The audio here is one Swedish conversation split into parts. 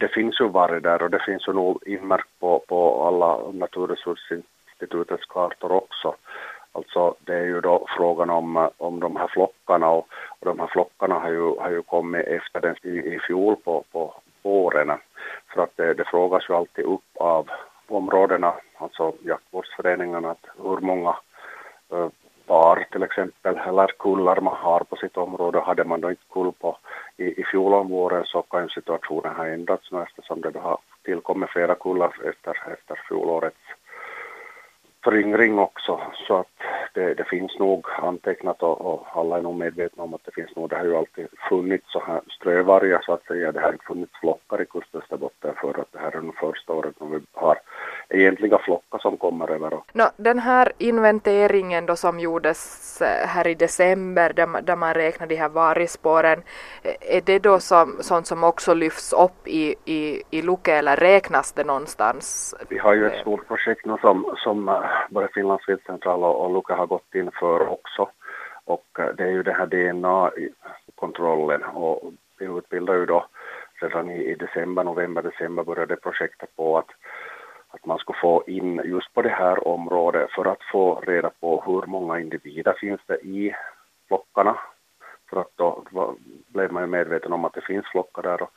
det finns ju varg där och det finns ju nog inmärkt på, på alla Naturresursinstitutets kartor också. Alltså det är ju då frågan om, om de här flockarna och, och de här flockarna har ju, har ju kommit efter den i, i fjol på, på våren. För att det, det frågas ju alltid upp av områdena, alltså jaktvårdsföreningarna, att hur många eh, uh, par till exempel eller kullar man har på sitt område. Hade man då inte kull på i, i fjol om våren så kan ju situationen ha ändrats nu eftersom det då har tillkommit flera kullar efter, efter fjolårets föryngring också. Så att det, det finns nog antecknat och, och, alla är nog medvetna om att det finns nog, det har ju alltid funnits så här strövargar så att säga. Det har inte funnits flockar i Kustösterbotten för att det här är nog första året när vi har egentliga flockar som kommer över. No, den här inventeringen då som gjordes eh, här i december där, där man räknade de här vargspåren, eh, är det då som, sånt som också lyfts upp i, i, i Luke eller räknas det någonstans? Vi har ju ett stort projekt nu som, som både Finlands viltcentral och, och Luke har gått in för också och det är ju den här DNA-kontrollen och vi utbildar ju då redan i, i december, november, december började projektet på att att man ska få in just på det här området för att få reda på hur många individer finns det i flockarna. För att då blev man ju medveten om att det finns flockar där och,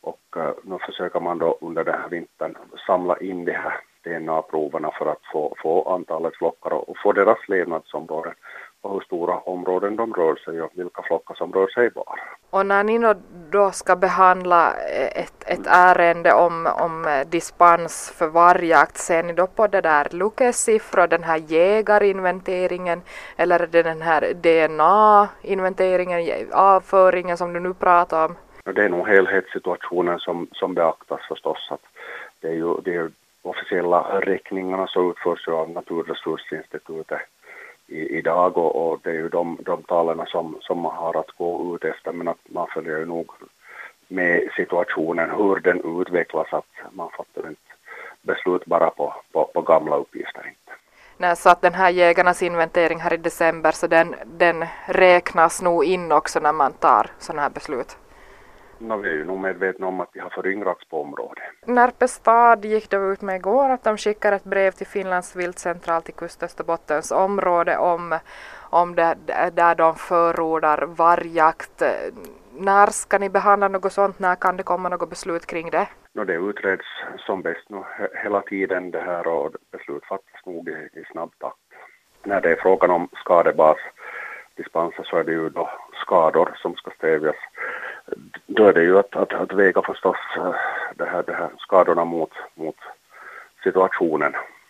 och eh, nu försöker man då under den här vintern samla in de här DNA-proverna för att få, få antalet flockar och få deras levnadsområden och hur stora områden de rör sig och vilka flockar som rör sig var. Och när ni då ska behandla ett, ett ärende om, om dispens för vargjakt, ser ni då på det där Lukes siffror, den här jägarinventeringen eller är det den här DNA-inventeringen, avföringen som du nu pratar om? Det är nog helhetssituationen som, som beaktas förstås. Att det är ju det är officiella räkningarna som utförs av Naturresursinstitutet i, idag och, och, det är ju de, de talen som, som man har att gå ut efter men att man följer ju nog med situationen, hur den utvecklas, att man fattar inte beslut bara på, på, på gamla uppgifter. Inte. Nej, så att den här jägarnas inventering här i december, så den, den räknas nog in också när man tar sådana här beslut? No, vi är ju nog medvetna om att vi har föryngrats på området. Närpe stad gick då ut med igår att de skickar ett brev till Finlands viltcentral till Kustösterbottens område om, om det, där de förordar vargjakt. När ska ni behandla något sånt? När kan det komma något beslut kring det? No, det utreds som bäst nu hela tiden det här och beslut fattas nog i, i snabb takt. När det är frågan om skadebasdispenser så är det ju då skador som ska stävjas då är det ju att, att, att väga förstås eh, det här, det här skadorna mot, mot situationen.